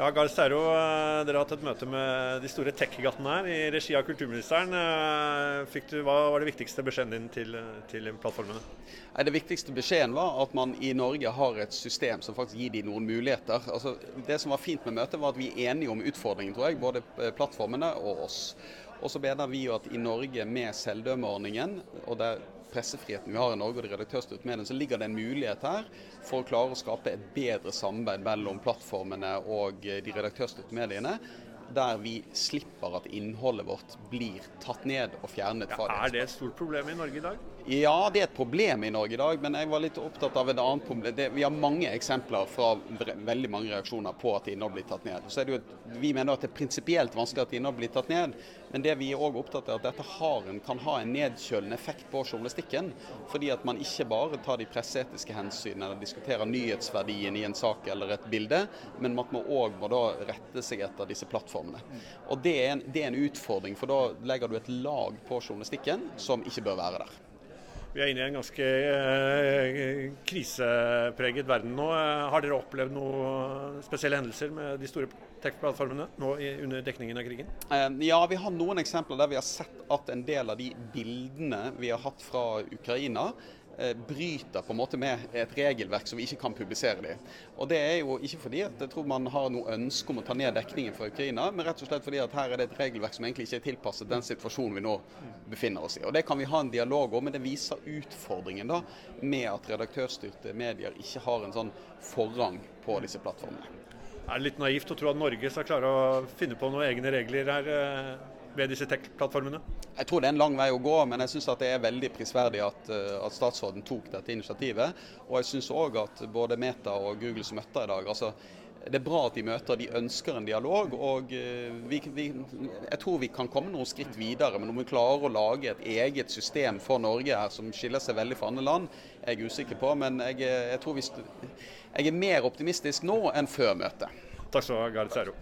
Ja, Gahr Steiro, eh, dere har hatt et møte med de store tech-gattene her i regi av kulturministeren. Eh, du, hva var det viktigste beskjeden din til, til plattformene? Det viktigste beskjeden var at man i Norge har et system som faktisk gir de noen muligheter. Altså, det som var fint med møtet, var at vi er enige om utfordringen, tror jeg. Både plattformene og oss. Og så mener vi jo at i Norge med selvdømmeordningen, og der pressefriheten vi har i Norge og de redaktørstyrte mediene, så ligger det en mulighet her for å klare å skape et bedre samarbeid mellom plattformene og de redaktørstyrte mediene der vi slipper at innholdet vårt blir tatt ned og fjernet. fra ja, Er det et stort problem i Norge i dag? Ja, det er et problem i Norge i dag, men jeg var litt opptatt av et annet problem. Det, vi har mange eksempler fra veldig mange reaksjoner på at innhold blir tatt ned. Så er det jo, Vi mener at det er prinsipielt vanskelig at innhold blir tatt ned, men det vi er også opptatt av er at dette en, kan ha en nedkjølende effekt på journalistikken. Fordi at man ikke bare tar de presseetiske hensynene eller diskuterer nyhetsverdien i en sak eller et bilde, men at man òg må da rette seg etter disse plattformene. Og det er, en, det er en utfordring, for da legger du et lag på journalistikken som ikke bør være der. Vi er inne i en ganske eh, krisepreget verden nå. Har dere opplevd noen spesielle hendelser med de store tech-plattformene nå i, under dekningen av krigen? Eh, ja, vi har noen eksempler der vi har sett at en del av de bildene vi har hatt fra Ukraina, bryter på en måte med et regelverk som vi ikke kan publisere det Og Det er jo ikke fordi at jeg tror man har noe ønske om å ta ned dekningen for Ukraina, men rett og slett fordi at her er det et regelverk som egentlig ikke er tilpasset den situasjonen vi nå befinner oss i. Og Det kan vi ha en dialog om, men det viser utfordringen da med at redaktørstyrte medier ikke har en sånn forrang på disse plattformene. Er det litt naivt å tro at Norge skal klare å finne på noen egne regler her? Eh, ved disse tech-plattformene? Jeg tror det er en lang vei å gå, men jeg syns det er veldig prisverdig at, eh, at, statsråden tok dette initiativet. Og jeg syns òg at både Meta og Googles møter i dag altså, det er bra at de møter, de ønsker en dialog. og eh, vi, vi, Jeg tror vi kan komme noen skritt videre. Men om vi klarer å lage et eget system for Norge her som skiller seg veldig fra andre land, er jeg usikker på. Men jeg, jeg, tror vi, jeg er mer optimistisk nå enn før møtet. Takk skal du ha, Gard Særo.